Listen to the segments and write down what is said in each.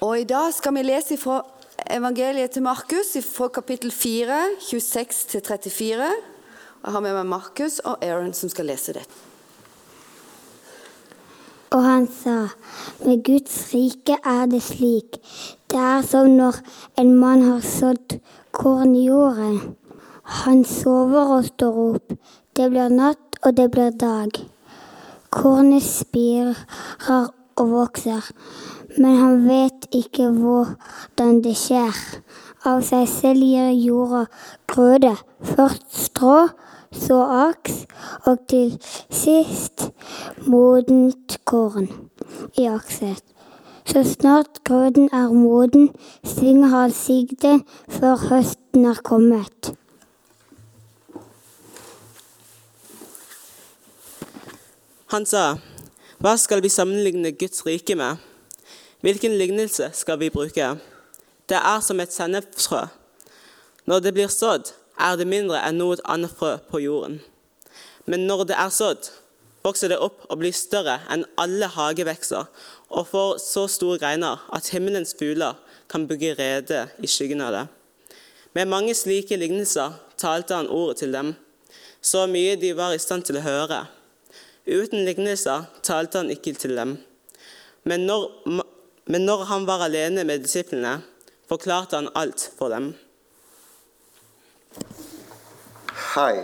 Og I dag skal vi lese fra evangeliet til Markus, fra kapittel 4, 26-34. Jeg har med meg Markus og Aaron som skal lese det. Og han sa, med Guds rike er det slik. Det er som når en mann har sådd korn i jorden. Han sover og står opp. Det blir natt, og det blir dag. Kornet spirer og vokser, men han vet ikke hvordan det skjer. Av seg selv gir jorda grøde, først strå, så aks, og til sist modent korn i akset. Så snart grøden er moden, svinger han sigden før høsten er kommet. Han sa, Hva skal vi sammenligne Guds rike med? Hvilken lignelse skal vi bruke? Det er som et sennepsfrø. Når det blir sådd, er det mindre enn noe annet frø på jorden. Men når det er sådd, vokser det opp og blir større enn alle hagevekster og får så store greiner at himmelens fugler kan bygge rede i skyggen av det. Med mange slike lignelser talte han ordet til dem, så mye de var i stand til å høre. Uten lignelser talte han ikke til dem. Men når, men når han var alene med disiplene, forklarte han alt for dem. Hei.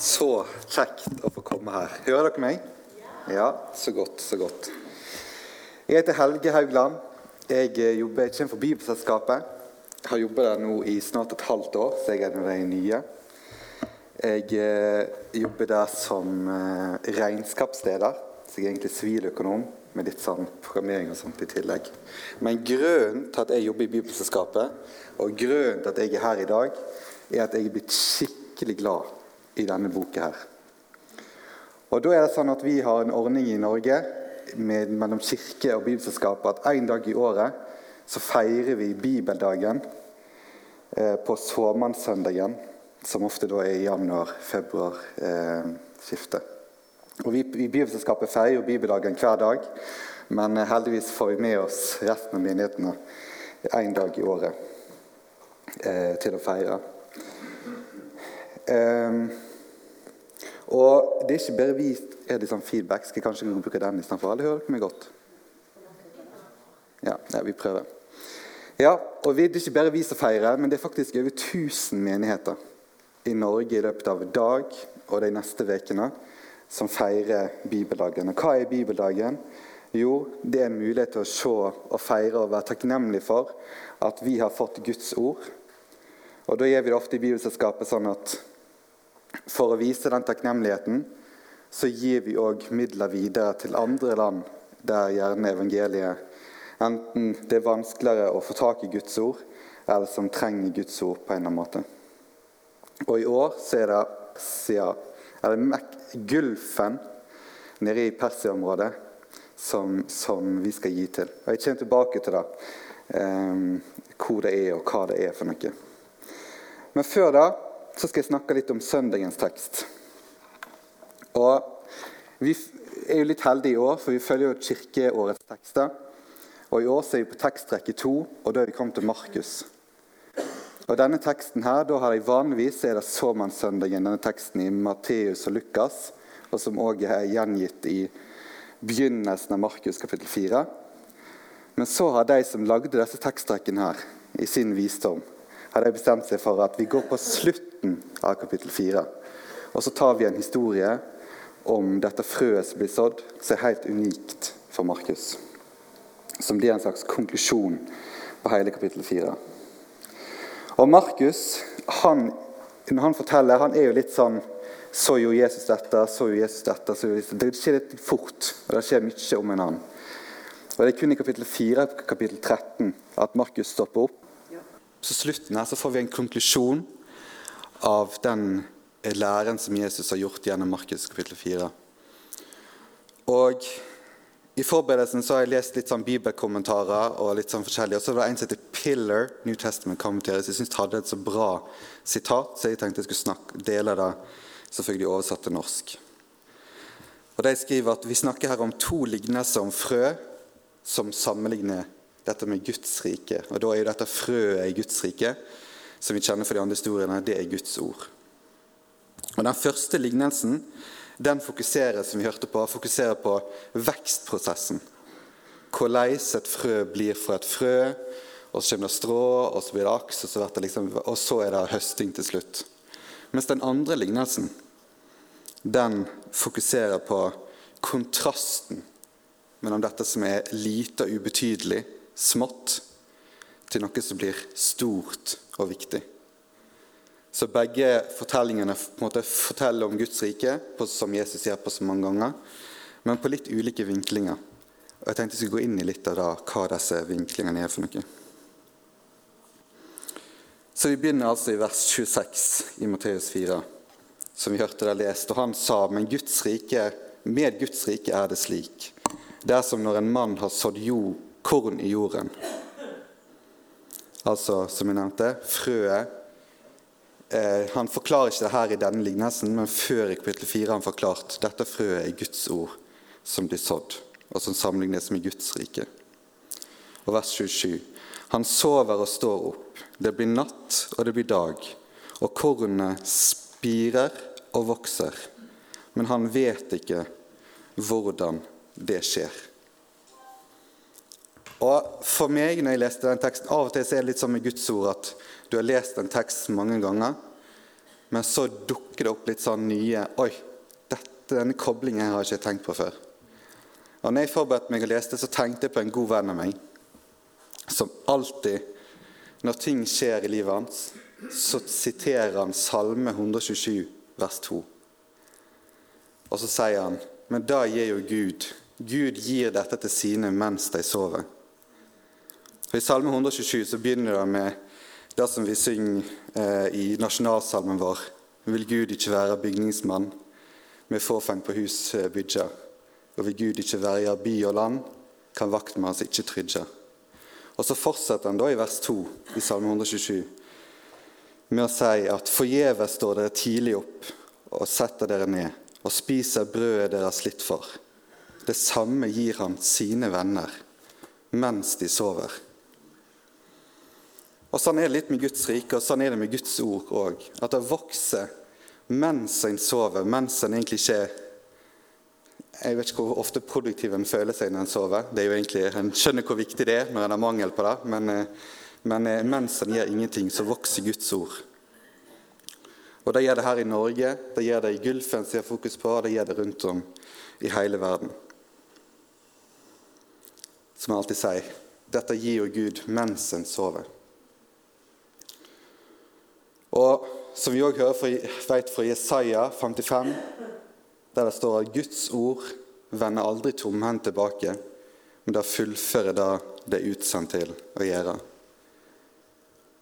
Så kjekt å få komme her. Hører dere meg? Ja, så godt, så godt. Jeg heter Helge Haugland. Jeg eh, jobber, kommer fra Bibelselskapet. Jeg har jobbet der nå i snart et halvt år, så jeg er en av de nye. Jeg eh, jobber der som eh, regnskapsleder, så jeg er egentlig siviløkonom med litt sånn programmering og sånt i tillegg. Men grunnen til at jeg jobber i Bibelselskapet, og grunnen til at jeg er her i dag, er at jeg er blitt skikkelig glad i denne boka her. Og da er det sånn at Vi har en ordning i Norge med, mellom kirke og bibelselskap at en dag i året så feirer vi bibeldagen eh, på såmannssøndagen som ofte da er i januar-februar-skiftet. Eh, og Vi i Bibelselskapet feirer jo bibeldagen hver dag, men eh, heldigvis får vi med oss resten av menighetene én dag i året eh, til å feire. Um, og det er ikke bare vi er det sånn feedback. Skal jeg kanskje bruke den istedenfor? Eller hører dere meg godt? Ja, ja, vi prøver. Ja, og Det er ikke bare vi som feirer, men det er faktisk over 1000 menigheter i Norge i løpet av dag og de neste ukene som feirer bibeldagen. Og hva er bibeldagen? Jo, det er en mulighet til å se og feire og være takknemlig for at vi har fått Guds ord. Og Da gjør vi det ofte i Bibelselskapet sånn at for å vise den takknemligheten, så gir vi òg midler videre til andre land der gjerne evangeliet enten det er vanskeligere å få tak i Guds ord, eller som trenger Guds ord på en eller annen måte. Og i år så er det Sia, eller Gulfen nede i Persia-området som, som, vi skal gi til. Og Jeg kommer tilbake til det, um, hvor det er, og hva det er for noe. Men før da så skal jeg snakke litt om søndagens tekst. Og Vi er jo litt heldige i år, for vi følger jo kirkeårets tekster. Og I år så er vi på tekstrekke to, og da er vi kommet til Markus. Og denne teksten her, da har jeg Vanligvis er det såmannssøndagen, denne teksten i Matteus og Lukas, og som òg er gjengitt i begynnelsen av Markus kapittel 4. Men så har de som lagde disse teksttrekkene her, i sin visdom, har de bestemt seg for at vi går på slutten av kapittel 4. Og så tar vi en historie om dette frøet som blir sådd, som er helt unikt for Markus. Som blir en slags konklusjon på hele kapittel 4. Og Markus, han, han forteller, han er jo litt sånn Så jo Jesus dette, så jo Jesus dette så jo Jesus. Det skjer litt fort, og det skjer mye om en annen. Og Det er kun i kapittel 4 kapittel 13 at Markus stopper opp. Så slutten her så får vi en konklusjon av den læren som Jesus har gjort gjennom Markus kapittel 4. Og i forberedelsen så har jeg lest litt sånn bibelkommentarer og litt sånn forskjellig. Og så var det en som heter Pillar New Testament Commentaries. Jeg syns hadde et så bra sitat, så jeg tenkte jeg skulle snakke, dele det selvfølgelig oversatt til norsk. Og De skriver at vi snakker her om to lignelser om frø som sammenligner dette med Guds rike. Og da er jo dette frøet i Guds rike, som vi kjenner fra de andre historiene, det er Guds ord. Og Den første lignelsen den fokuserer som vi hørte på, fokuserer på vekstprosessen. Hvordan et frø blir fra et frø, og så kommer det strå, og så blir det aks, og så, det liksom, og så er det høsting til slutt. Mens den andre lignelsen den fokuserer på kontrasten mellom dette som er lite og ubetydelig, smått, til noe som blir stort og viktig. Så begge fortellingene på en måte forteller om Guds rike, som Jesus sier på så mange ganger, men på litt ulike vinklinger. Og Jeg tenkte jeg skulle gå inn i litt av da, hva disse vinklingene er for noe. Så Vi begynner altså i vers 26 i Matteus 4, som vi hørte der lest. Og han sa, men Guds rike, med Guds rike er det slik. Det er som når en mann har sådd jord, korn i jorden. Altså, som jeg nevnte, frøet Eh, han forklarer ikke det her i denne lignelsen, men før i kapittel 4 har han forklart dette frøet er Guds ord som blir sådd, og som sammenlignes med Guds rike. Og vers 27. Han sover og står opp. Det blir natt, og det blir dag. Og kornet spirer og vokser. Men han vet ikke hvordan det skjer. Og For meg når jeg leste den teksten, Av og til er det litt sånn med Guds ord at du har lest en tekst mange ganger, men så dukker det opp litt sånn nye Oi, dette, denne koblingen har jeg ikke tenkt på før. Og når jeg forberedte meg og leste, så tenkte jeg på en god venn av meg som alltid, når ting skjer i livet hans, så siterer han Salme 127, vers 2. Og så sier han, men da gir jo Gud Gud gir dette til sine mens de sover. Og I Salme 127 så begynner det med det som vi synger eh, i nasjonalsalmen vår. Vil Gud ikke være bygningsmann med fåfeng på hus eh, bygger. Og vil Gud ikke være by og land, kan vaktmann ikke trygge. Og så fortsetter han da i vers 2 i Salme 127 med å si at forgjeves står dere tidlig opp og setter dere ned og spiser brødet dere har slitt for. Det samme gir han sine venner mens de sover. Og Sånn er det litt med Guds rike, og sånn er det med Guds ord òg. At det vokser mens en sover, mens en egentlig ikke Jeg vet ikke hvor ofte produktiv en føler seg når en sover. Det er jo egentlig, En skjønner hvor viktig det er når en har mangel på det, men, eh, men eh, mens en gjør ingenting, så vokser Guds ord. Og Det gjør det her i Norge, det gjør det i Gulfen, som jeg har fokus på, og det gjør det rundt om i hele verden. Som jeg alltid sier, dette gir jo Gud mens en sover. Og som vi òg vet fra Jesaja 55, der det står at Guds ord vender aldri tomhendt tilbake, men det fullfører det det er utsendt til å gjøre.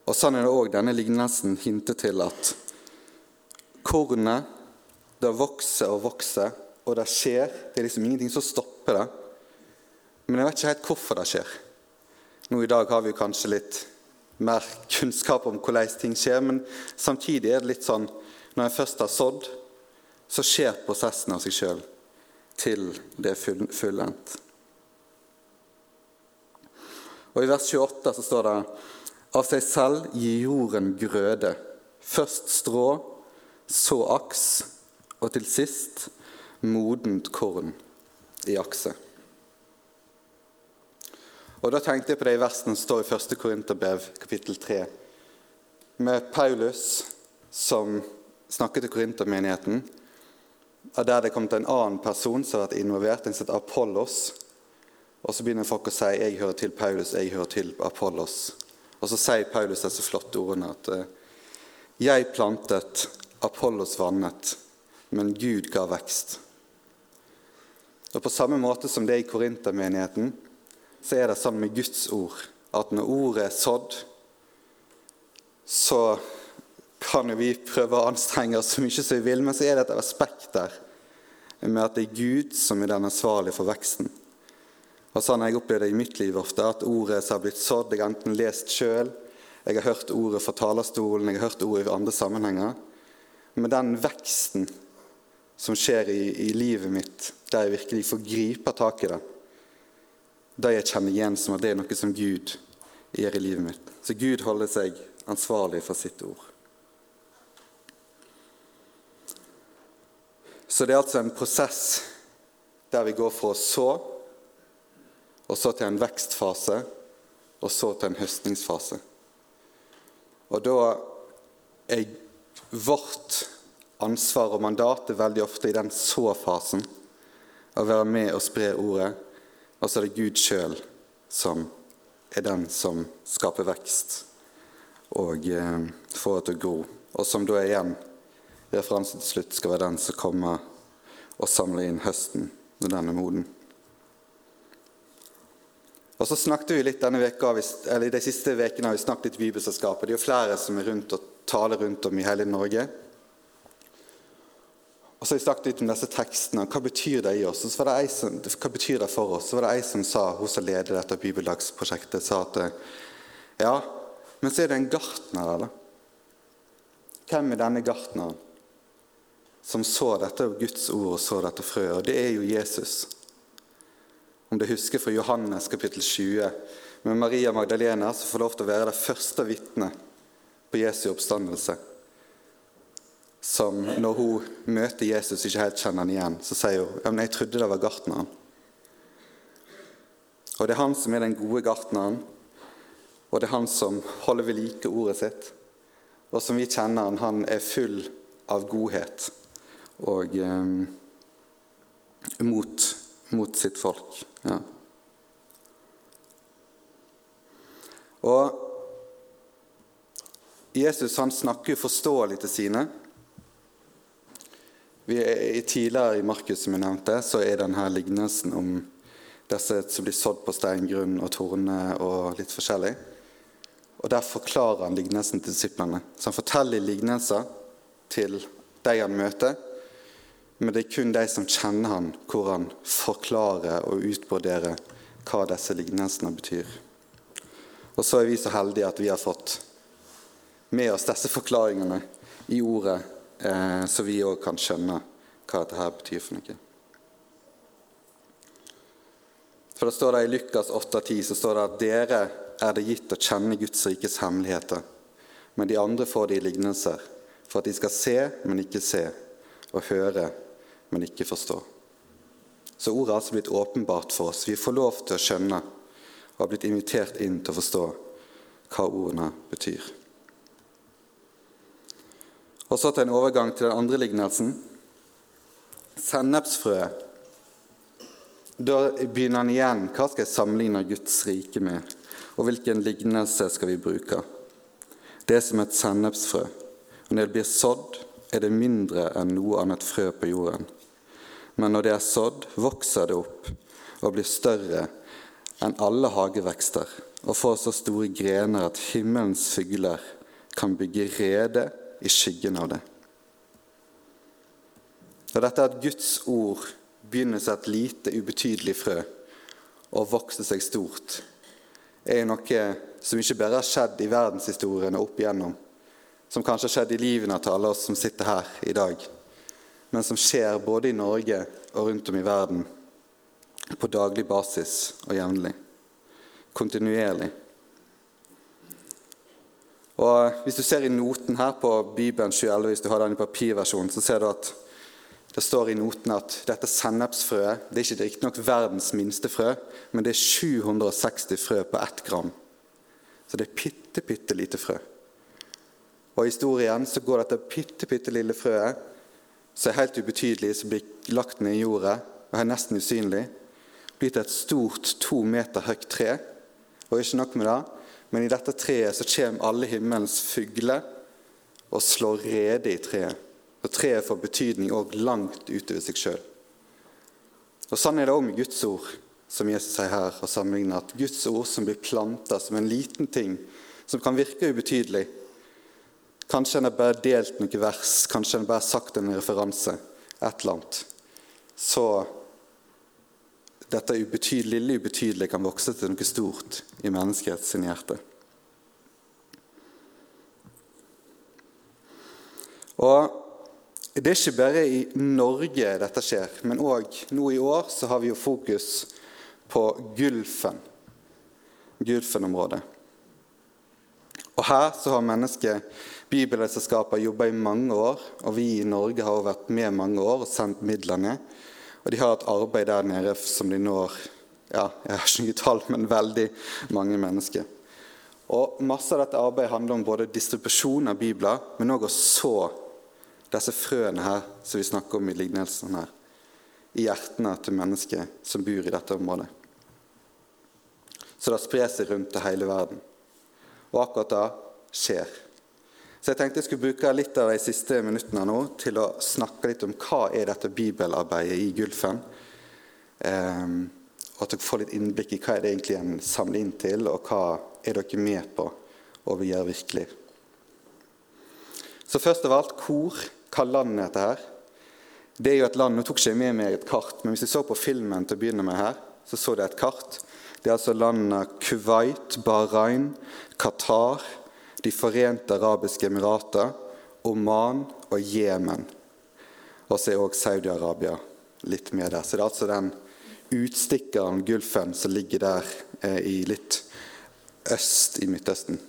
Og Sånn er det òg denne lignelsen hinter til at kornet det vokser og vokser, og det skjer. Det er liksom ingenting som stopper det. Men jeg vet ikke helt hvorfor det skjer. Nå i dag har vi kanskje litt mer kunnskap om hvordan ting skjer. Men samtidig er det litt sånn når en først har sådd, så skjer prosessen av seg sjøl til det er fullendt. Og I vers 28 så står det av seg selv gir jorden grøde. Først strå, så aks, og til sist modent korn i akse. Og Da tenkte jeg på det i versen som står i 1. Korinterbrev, kapittel 3, med Paulus som snakket til korintermenigheten, og der det kom til en annen person som har vært involvert, en som heter Apollos. Og Så begynner folk å si 'jeg hører til Paulus, jeg hører til Apollos'. Og så sier Paulus disse flotte ordene at eh, 'jeg plantet, Apollos vannet, men Gud ga vekst'. Og På samme måte som det er i korintermenigheten, så er det sånn med Guds ord at når ordet er sådd, så kan vi prøve å anstrenge oss så mye som vi vil, men så er det et aspekt der med at det er Gud som er den ansvarlige for veksten. Og Sånn har jeg opplevd det i mitt liv ofte, at ordet som har blitt sådd, jeg har enten lest sjøl, jeg har hørt ordet fra talerstolen, jeg har hørt ordet i andre sammenhenger. Men den veksten som skjer i, i livet mitt, der jeg virkelig får gripe tak i det, da jeg kjenner igjen som at det er noe som Gud gjør i livet mitt. Så Gud holder seg ansvarlig for sitt ord. Så det er altså en prosess der vi går fra å så, og så til en vekstfase, og så til en høstningsfase. Og da er vårt ansvar og mandat veldig ofte i den så-fasen å være med og spre ordet, og så er det Gud sjøl som er den som skaper vekst og eh, får det til å gro, og som da igjen referansen til slutt skal være den som kommer og samler inn høsten når den er moden. Og så snakket vi litt denne veka, eller De siste ukene har vi snakket litt Bibelselskapet. Det er jo flere som er rundt og taler rundt om i hele Norge. Og så har jeg snakket litt om disse tekstene. Hva betyr det i oss? Og så var det som, hva betyr det for oss? Så var det ei som sa, hun som leder dette bibeldagsprosjektet, sa at ja, men så er det en gartner da. Hvem er denne gartneren som så dette Guds ord og så dette frøet? Og det er jo Jesus om du husker fra Johannes kapittel 20, med Maria Magdalena, som får lov til å være det første vitnet på Jesu oppstandelse. Som når hun møter Jesus ikke helt kjenner han igjen, så sier hun ja, men 'jeg trodde det var gartneren'. Og det er han som er den gode gartneren, og det er han som holder ved like ordet sitt. Og som vi kjenner han, han er full av godhet og eh, mot mot sitt folk. Ja. Og Jesus han snakker forståelig til sine. Er, tidligere i Markus som jeg nevnte, så er denne lignelsen om disse som blir sådd på steingrunn og torner og litt forskjellig. Og Der forklarer han lignelsen til disiplene. Så han forteller lignelser til de han møter, men det er kun de som kjenner han, hvor han forklarer og utbroderer hva disse lignelsene betyr. Og så er vi så heldige at vi har fått med oss disse forklaringene i ordet, eh, så vi òg kan skjønne hva dette betyr for noe. For det står det I Lukas 8,10 så står det at dere er det gitt å kjenne Guds rikes hemmeligheter, men de andre får det i lignelser, for at de skal se, men ikke se, og høre, men ikke forstå. Så ordet er altså blitt åpenbart for oss. Vi får lov til å skjønne og har blitt invitert inn til å forstå hva ordene betyr. Og så til en overgang til den andre lignelsen. Sennepsfrøet. Da begynner han igjen. Hva skal jeg sammenligne Guds rike med? Og hvilken lignelse skal vi bruke? Det er som et sennepsfrø. Og når det blir sådd, er det mindre enn noe annet frø på jorden men når det er sådd, vokser det opp og blir større enn alle hagevekster og får så store grener at himmelens fugler kan bygge rede i skyggen av det. Og dette at Guds ord begynner som et lite, ubetydelig frø og vokser seg stort, er noe som ikke bare har skjedd i verdenshistorien og opp igjennom, som kanskje har skjedd i livene til alle oss som sitter her i dag men som skjer både i Norge og rundt om i verden på daglig basis og jevnlig. Kontinuerlig. Og Hvis du ser i noten her på Bibelen 2011, hvis du har den i papirversjonen, så ser du at det står i noten at dette sennepsfrøet det er ikke riktignok verdens minste frø, men det er 760 frø på ett gram. Så det er bitte, bitte lite frø. Og I historien så går dette bitte, bitte lille frøet som er helt ubetydelig, som blir lagt ned i jorda og er nesten usynlig, blir til et stort to meter høyt tre. Og ikke nok med det, men i dette treet så kommer alle himmelens fugler og slår rede i treet. Og treet får betydning òg langt utover seg sjøl. Og Sånn er det òg med Guds ord, som Jesus sier her, og sammenligner at Guds ord som blir planta som en liten ting, som kan virke ubetydelig, Kanskje en har bare delt noen vers, kanskje en bare sagt en referanse. Et eller annet. Så dette ubetydelig, lille ubetydelige kan vokse til noe stort i menneskets hjerte. Og Det er ikke bare i Norge dette skjer, men òg nå i år så har vi jo fokus på Gulfen. Gulfen-området. Og Her så har mennesket Bibelselskapet jobba i mange år, og vi i Norge har vært med mange år og sendt midler ned. Og de har et arbeid der nede som de når ja, jeg har ikke tall, men veldig mange mennesker. Og Masse av dette arbeidet handler om både distribusjon av bibler, men òg å så disse frøene her som vi snakker om i lignelsen her, i hjertene til mennesker som bor i dette området. Så det sprer seg rundt til hele verden. Og akkurat det skjer. Så jeg tenkte jeg skulle bruke litt av de siste minuttene nå til å snakke litt om hva er dette bibelarbeidet i Gulfen. Um, og at dere får litt innblikk i hva er det egentlig en samler inn til, og hva er dere med på å gjøre virkelig. Så først av alt hvor. Hva land er dette her? Det er jo et land, Nå tok ikke jeg med meg et kart, men hvis jeg så på filmen til å begynne med her, så så jeg et kart. Det er altså landene Kuwait, Bahrain, Qatar, De forente arabiske emirater, Oman og Jemen. Og så er òg Saudi-Arabia litt med der. Så det er altså den utstikkeren, Gulfen, som ligger der eh, i litt øst i Midtøsten.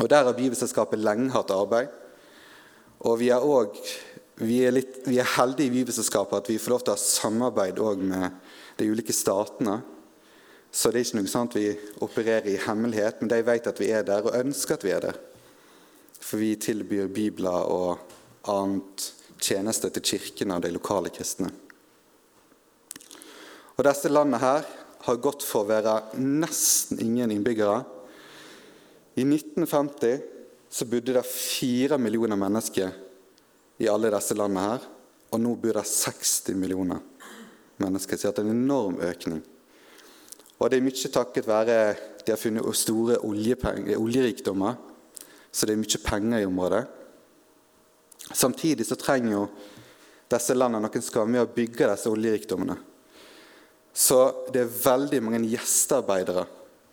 Og Der har Bibelselskapet lenge hatt arbeid. Og vi er, også, vi vi er heldige i Bibelselskapet at vi får lov til å ha samarbeid med de ulike statene. Så det er ikke noe sånn at vi opererer i hemmelighet, men de vet at vi er der, og ønsker at vi er der. For vi tilbyr bibler og annet tjeneste til kirken og de lokale kristne. Og Disse landene her har gått for å være nesten ingen innbyggere. I 1950 så bodde det fire millioner mennesker i alle disse landene her. Og nå bor det 60 millioner mennesker. Så det er en enorm økning. Og det er mye takket være de har funnet store oljerikdommer. Så det er mye penger i området. Samtidig så trenger jo disse landene noen skal være med å bygge disse oljerikdommene. Så det er veldig mange gjestearbeidere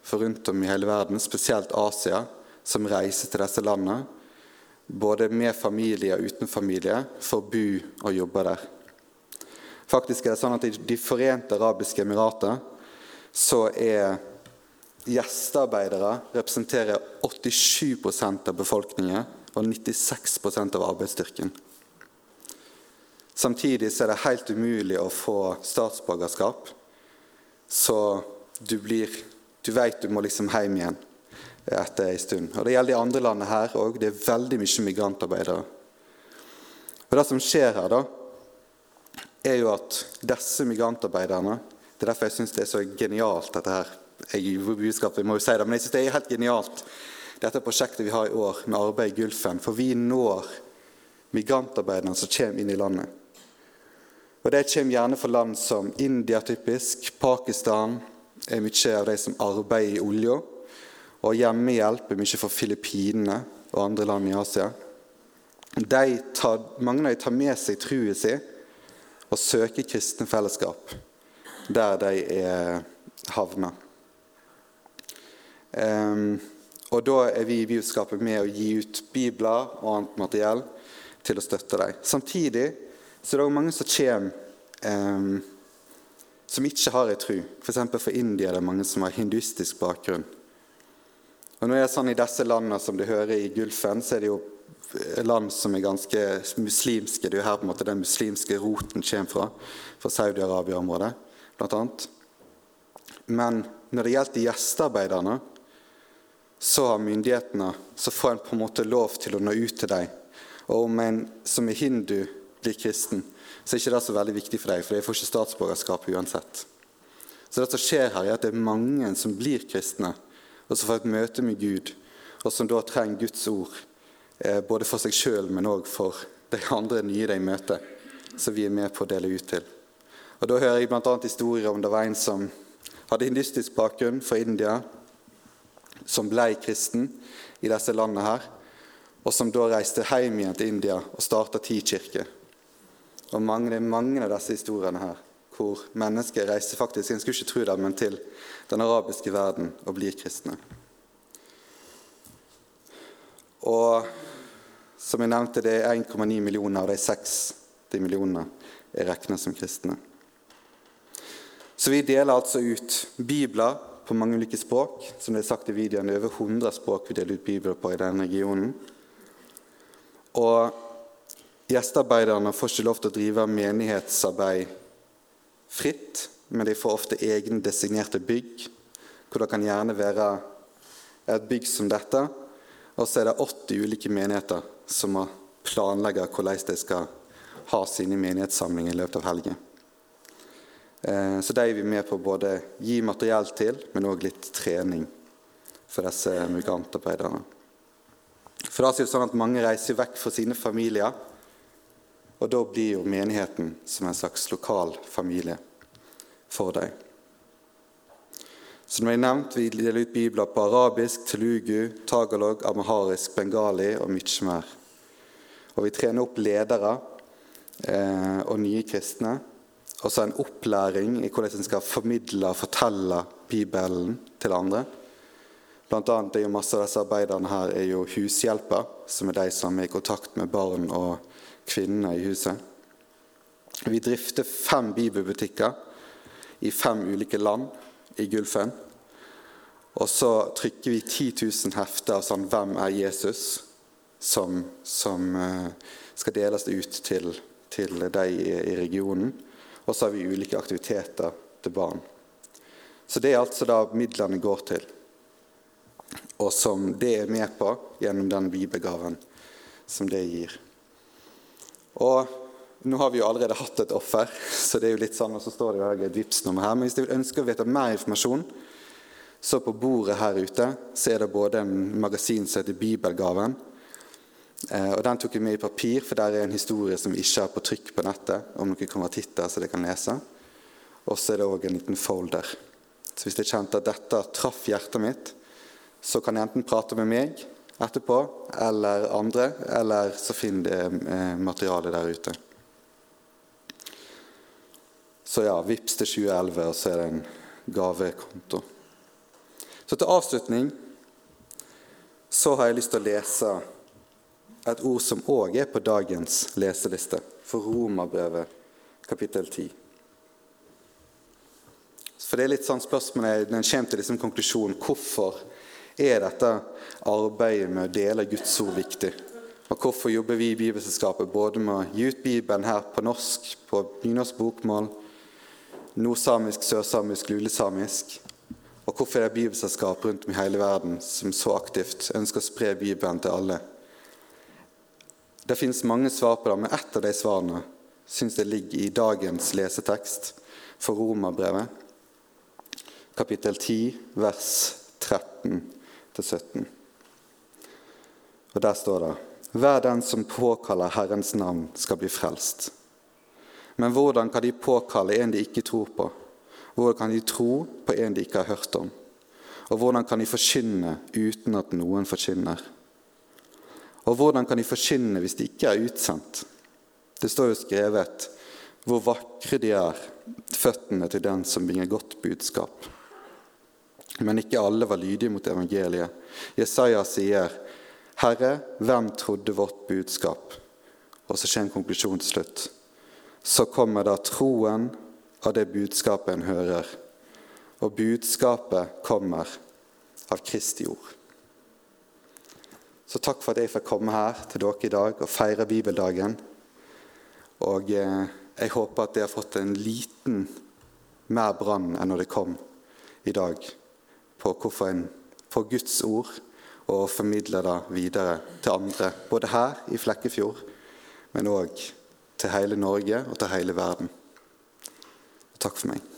for rundt om i hele verden, spesielt Asia, som reiser til disse landene. Både med familie og uten familie, for å bo og jobbe der. Faktisk er det sånn at De forente arabiske emirater så er gjestearbeidere representerer 87% av befolkningen og 96% av arbeidsstyrken. Samtidig er det helt umulig å få statsborgerskap så du blir Du vet du må liksom hjem igjen etter en stund. Og Det gjelder de andre landene her òg. Det er veldig mye migrantarbeidere. Og Det som skjer her, da, er jo at disse migrantarbeiderne Det er derfor jeg syns det er så genialt, dette her. Jeg, budskapet, jeg må jo si det, men jeg synes det er helt genialt, dette prosjektet vi har i år med arbeid i Gulfen. For vi når migrantarbeiderne som kommer inn i landet. Og Det kommer gjerne fra land som India, typisk, Pakistan er mye av de som arbeider i olja. Og hjemmehjelp er mye for Filippinene og andre land i Asia. Tar, mange av dem tar med seg troen sin og søker kristne fellesskap der de er havna. Um, og da er vi i budskapet med å gi ut bibler og annet materiell til å støtte dem. Samtidig så er det mange som kommer um, som ikke har ei tru. F.eks. for, India er det mange som har hinduistisk bakgrunn. Og nå er det sånn I disse landene som du hører i Gulfen, så er det jo land som er ganske muslimske. Det er jo her på en måte den muslimske roten kommer fra, fra Saudi-Arabia-området bl.a. Men når det gjelder gjestearbeiderne, så har myndighetene så får en på en måte lov til å nå ut til dem. Og om en som er hindu, blir kristen, så er ikke det så veldig viktig for deg, for de får ikke statsborgerskap uansett. Så det som skjer her, er at det er mange som blir kristne, og som får et møte med Gud, og som da trenger Guds ord, eh, både for seg sjøl, men òg for de andre nye de møter, som vi er med på å dele ut til. Og Da hører jeg bl.a. historier om det var en som hadde hindustisk bakgrunn fra India, som ble kristen i disse landene her, og som da reiste hjem igjen til India og starta ti kirker. Og mange, det er mange av disse historiene her hvor mennesker reiser faktisk en skulle ikke tro det, men til den arabiske verden og blir kristne. Og som jeg nevnte, det er 1,9 millioner av de 60 millionene er regna som kristne. Så vi deler altså ut bibler på mange ulike språk. Som det er sagt i videoen, det er over 100 språk vi deler ut bibler på i denne regionen. Og gjestearbeiderne får ikke lov til å drive menighetsarbeid fritt, men de får ofte egne designerte bygg, hvor det kan gjerne være et bygg som dette. Og så er det 80 ulike menigheter som må planlegge hvordan de skal ha sine menighetssamlinger i løpet av helgen. Eh, så de er vi med på å både gi materiell til, men òg litt trening for disse migrantarbeiderne. For da er det sånn at Mange reiser vekk fra sine familier, og da blir jo menigheten som en slags lokal familie for dem. Som jeg nevnt, Vi deler ut bibler på arabisk, telugu, tagalog, amaharisk, bengali og mye mer. Og Vi trener opp ledere eh, og nye kristne. Og så en opplæring i hvordan en skal formidle og fortelle Bibelen til andre. Blant annet er jo Masse av disse arbeiderne her er jo hushjelper, som er de som er i kontakt med barn og kvinner i huset. Vi drifter fem bibelbutikker i fem ulike land i Gulfen. Og så trykker vi 10 000 hefter av sånn 'Hvem er Jesus?' som, som uh, skal deles ut til, til de i, i regionen. Og så har vi ulike aktiviteter til barn. Så det er altså da midlene går til, og som det er med på gjennom den bibelgaven som det gir. Og nå har vi jo allerede hatt et offer, så det er jo litt sånn, og så står det jo et Vipps-nummer her. Men hvis du ønsker å vite mer informasjon, så på bordet her ute så er det både en magasin som heter Bibelgaven. Eh, og Den tok jeg med i papir, for der er en historie som vi ikke har på trykk på nettet. om noen konvertitter så de kan lese. Og så er det òg en liten folder. Så hvis jeg kjente at dette traff hjertet mitt, så kan jeg enten prate med meg etterpå eller andre, eller så finner det eh, materialet der ute. Så ja, vips til 2011, og så er det en gavekonto. Så til avslutning så har jeg lyst til å lese et ord som òg er på dagens leseliste, for Romerbrevet kapittel 10. For det er litt sånn spørsmålet når en kommer til liksom konklusjonen hvorfor er dette arbeidet med å dele Guds ord viktig? Og hvorfor jobber vi i Bibelselskapet både med å gi ut Bibelen her på norsk, på nynorsk bokmål, nordsamisk, sørsamisk, lulesamisk? Og hvorfor er det bibelselskap rundt om i hele verden som så aktivt ønsker å spre Bibelen til alle? Det finnes mange svar på det, men ett av de svarene syns jeg ligger i dagens lesetekst for Romerbrevet, kapittel 10, vers 13-17. Og Der står det Hver den som påkaller Herrens navn, skal bli frelst. Men hvordan kan de påkalle en de ikke tror på? Hvordan kan de tro på en de ikke har hørt om? Og hvordan kan de forkynne uten at noen forkynner? Og hvordan kan de forkynne hvis de ikke er utsendt? Det står jo skrevet hvor vakre de er, føttene til den som bringer godt budskap. Men ikke alle var lydige mot evangeliet. Jesaja sier, 'Herre, hvem trodde vårt budskap?' Og så skjer en konklusjon til slutt. Så kommer da troen av det budskapet en hører. Og budskapet kommer av Kristi ord. Så takk for at jeg fikk komme her til dere i dag og feire bibeldagen. Og eh, jeg håper at dere har fått en liten mer brann enn når det kom i dag, på hvorfor en får Guds ord og formidler det videre til andre, både her i Flekkefjord, men òg til hele Norge og til hele verden. Takk for meg.